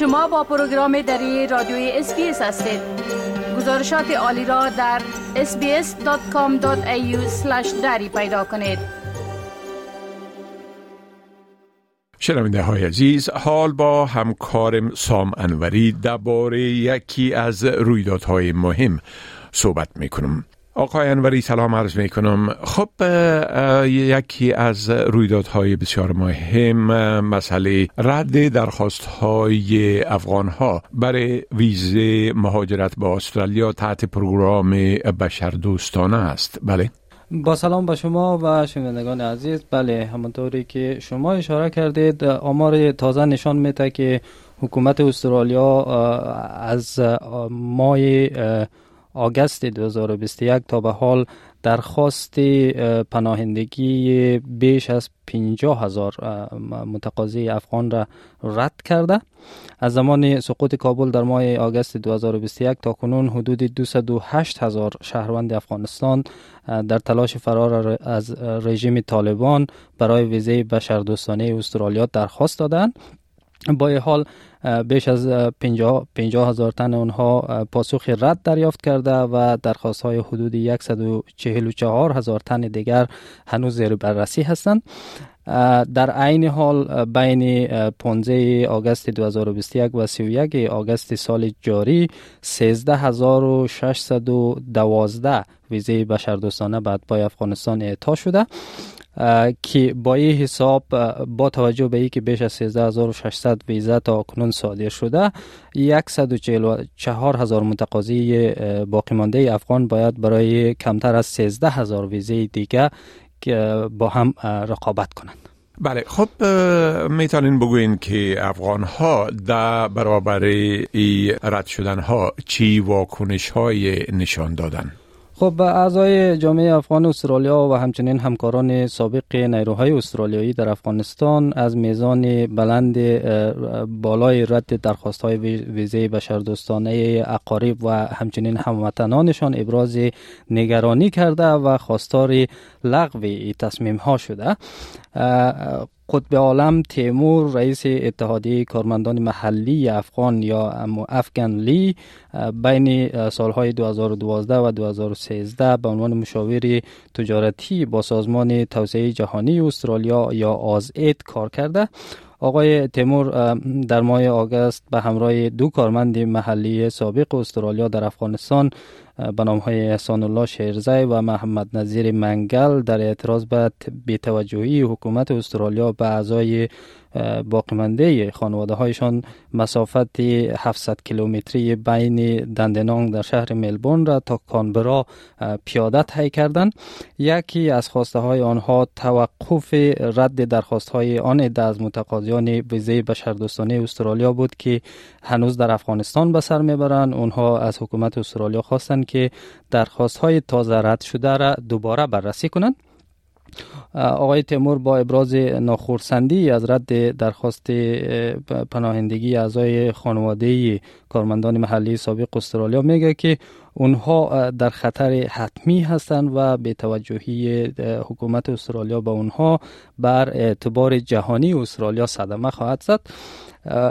شما با program دری رادیوی SBS هستید. گزارشات عالی را در sbs.com.au دری پیدا کنید. شنونده های عزیز حال با همکارم سام انوری درباره یکی از رویدادهای مهم صحبت می کنم آقای انوری سلام عرض می کنم خب یکی از رویدادهای بسیار مهم مسئله رد درخواست های افغان ها برای ویزه مهاجرت به استرالیا تحت پروگرام بشر دوستانه است. بله. با سلام به شما و شنوندگان عزیز. بله همانطوری که شما اشاره کردید آمار تازه نشان میده که حکومت استرالیا از ماه آگست 2021 تا به حال درخواست پناهندگی بیش از 50 هزار متقاضی افغان را رد کرده. از زمان سقوط کابل در ماه آگست 2021 تا کنون حدود 208 هزار شهروند افغانستان در تلاش فرار از رژیم طالبان برای ویزه بشردوستانه استرالیا درخواست دادند. با حال بیش از 50 هزار تن اونها پاسخ رد دریافت کرده و درخواست های حدود 144 هزار تن دیگر هنوز زیر بررسی هستند. در عین حال بین 15 آگست 2021 و 31 آگست سال جاری 13612 ویزه بشردوستانه بعد با افغانستان اعطا شده. که با این حساب با توجه به اینکه بیش از 13600 ویزا تا کنون صادر شده 144 هزار متقاضی باقی مانده افغان باید برای کمتر از 13 هزار ویزه دیگه با هم رقابت کنند بله خب می‌تونین بگوین که افغان ها در برابر ای رد شدن ها چی واکنش های نشان دادن؟ خب اعضای جامعه افغان استرالیا و همچنین همکاران سابق نیروهای استرالیایی در افغانستان از میزان بلند بالای رد درخواست های ویزه بشردوستانه اقارب و همچنین هموطنانشان ابراز نگرانی کرده و خواستار لغو تصمیم ها شده قطب عالم تیمور رئیس اتحادیه کارمندان محلی افغان یا افغان لی بین سالهای 2012 و 2013 به عنوان مشاور تجارتی با سازمان توسعه جهانی استرالیا یا آزئید کار کرده. آقای تیمور در ماه آگست به همراه دو کارمند محلی سابق استرالیا در افغانستان به نام های احسان الله شیرزی و محمد نظیر منگل در اعتراض به بیتوجهی حکومت استرالیا به اعضای باقیمانده خانواده هایشان مسافت 700 کیلومتری بین دندنانگ در شهر ملبورن را تا کانبرا پیاده طی کردند. یکی از خواسته های آنها توقف رد درخواست های آن عده از متقاضیان ویزه بشردوستانه استرالیا بود که هنوز در افغانستان به سر می‌برند. اونها از حکومت استرالیا خواستند که درخواست های تازه رد شده را دوباره بررسی کنند. آقای تیمور با ابراز ناخورسندی از رد درخواست پناهندگی اعضای خانواده کارمندان محلی سابق استرالیا میگه که اونها در خطر حتمی هستند و به توجهی حکومت استرالیا به اونها بر اعتبار جهانی استرالیا صدمه خواهد زد.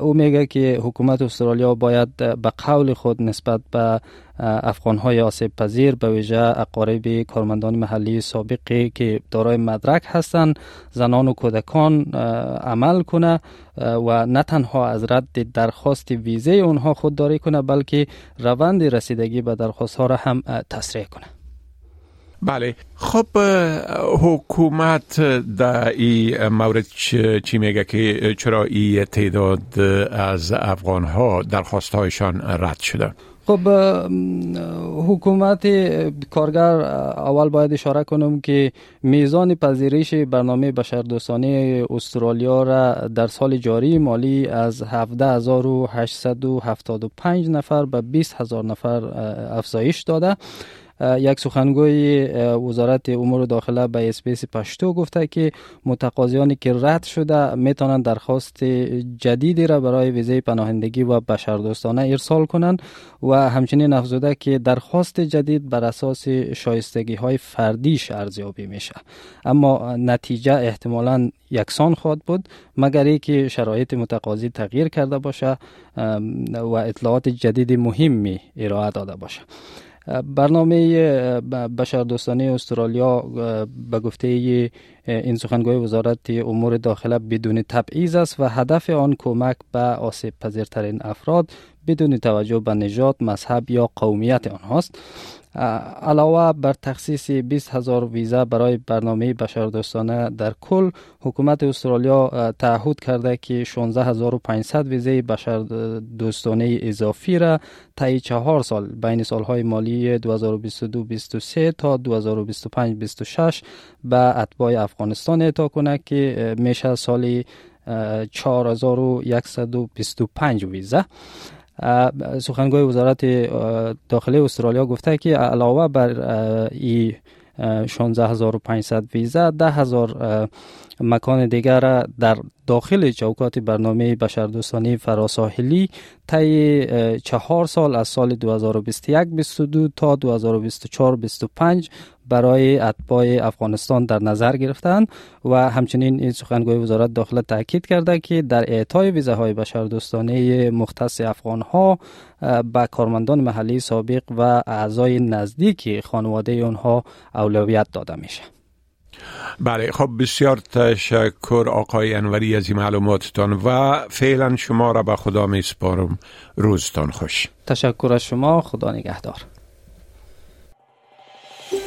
او میگه که حکومت استرالیا باید به قول خود نسبت به افغان های آسیب پذیر به ویژه اقارب کارمندان محلی سابقی که دارای مدرک هستند زنان و کودکان عمل کنه. و نه تنها از رد درخواست ویزه اونها خودداری کنه بلکه روند رسیدگی به درخواست ها را هم تسریع کنه. بله. خب حکومت در این مورد چی میگه که چرا این تعداد از افغان ها درخواست هایشان رد شده؟ خب حکومت کارگر اول باید اشاره کنم که میزان پذیرش برنامه بشردوستانه استرالیا را در سال جاری مالی از 17875 نفر به 20000 نفر افزایش داده. یک سخنگوی وزارت امور داخله به اسپیس پشتو گفته که متقاضیانی که رد شده می‌تونند درخواست جدیدی را برای ویزه پناهندگی و بشردوستانه ارسال کنند و همچنین افزوده که درخواست جدید بر اساس شایستگی های فردیش ارزیابی میشه. اما نتیجه احتمالا یکسان خواهد بود مگر اینکه شرایط متقاضی تغییر کرده باشه و اطلاعات جدید مهمی ارائه داده باشه. برنامه بشردوستانه استرالیا به گفته این سخنگوی وزارت امور داخله بدون تبعیض است و هدف آن کمک به آسیب پذیرترین افراد بدون توجه به نژاد مذهب یا قومیت آنهاست. علاوه بر تخصیص 20 هزار ویزا برای برنامه بشردوستانه در کل حکومت استرالیا تعهد کرده که 16500 ویزه بشردوستانه اضافی را طی چهار سال بین سالهای مالی 2022-23 تا 2025-26 به اتباع افغانستان اعطا کنه که میشه سالی 4125 ویزه سخنگوی وزارت داخلی استرالیا گفته که علاوه بر ای 16500 ویزا 10000 مکان دیگر در داخل چوکات برنامه بشردوستانی فراساحلی طی چهار سال از سال 2021-22 تا 2024-25 برای اتباع افغانستان در نظر گرفتند و همچنین این سخنگوی وزارت داخله تاکید کرده که در اعطای ویزاهای بشردوستانه مختص افغان ها به کارمندان محلی سابق و اعضای نزدیک خانواده آنها اولویت داده میشه. بله خب بسیار تشکر آقای انوری از این معلوماتتان و فعلا شما را به خدا می سپارم روزتان خوش. تشکر از شما. خدا نگهدار.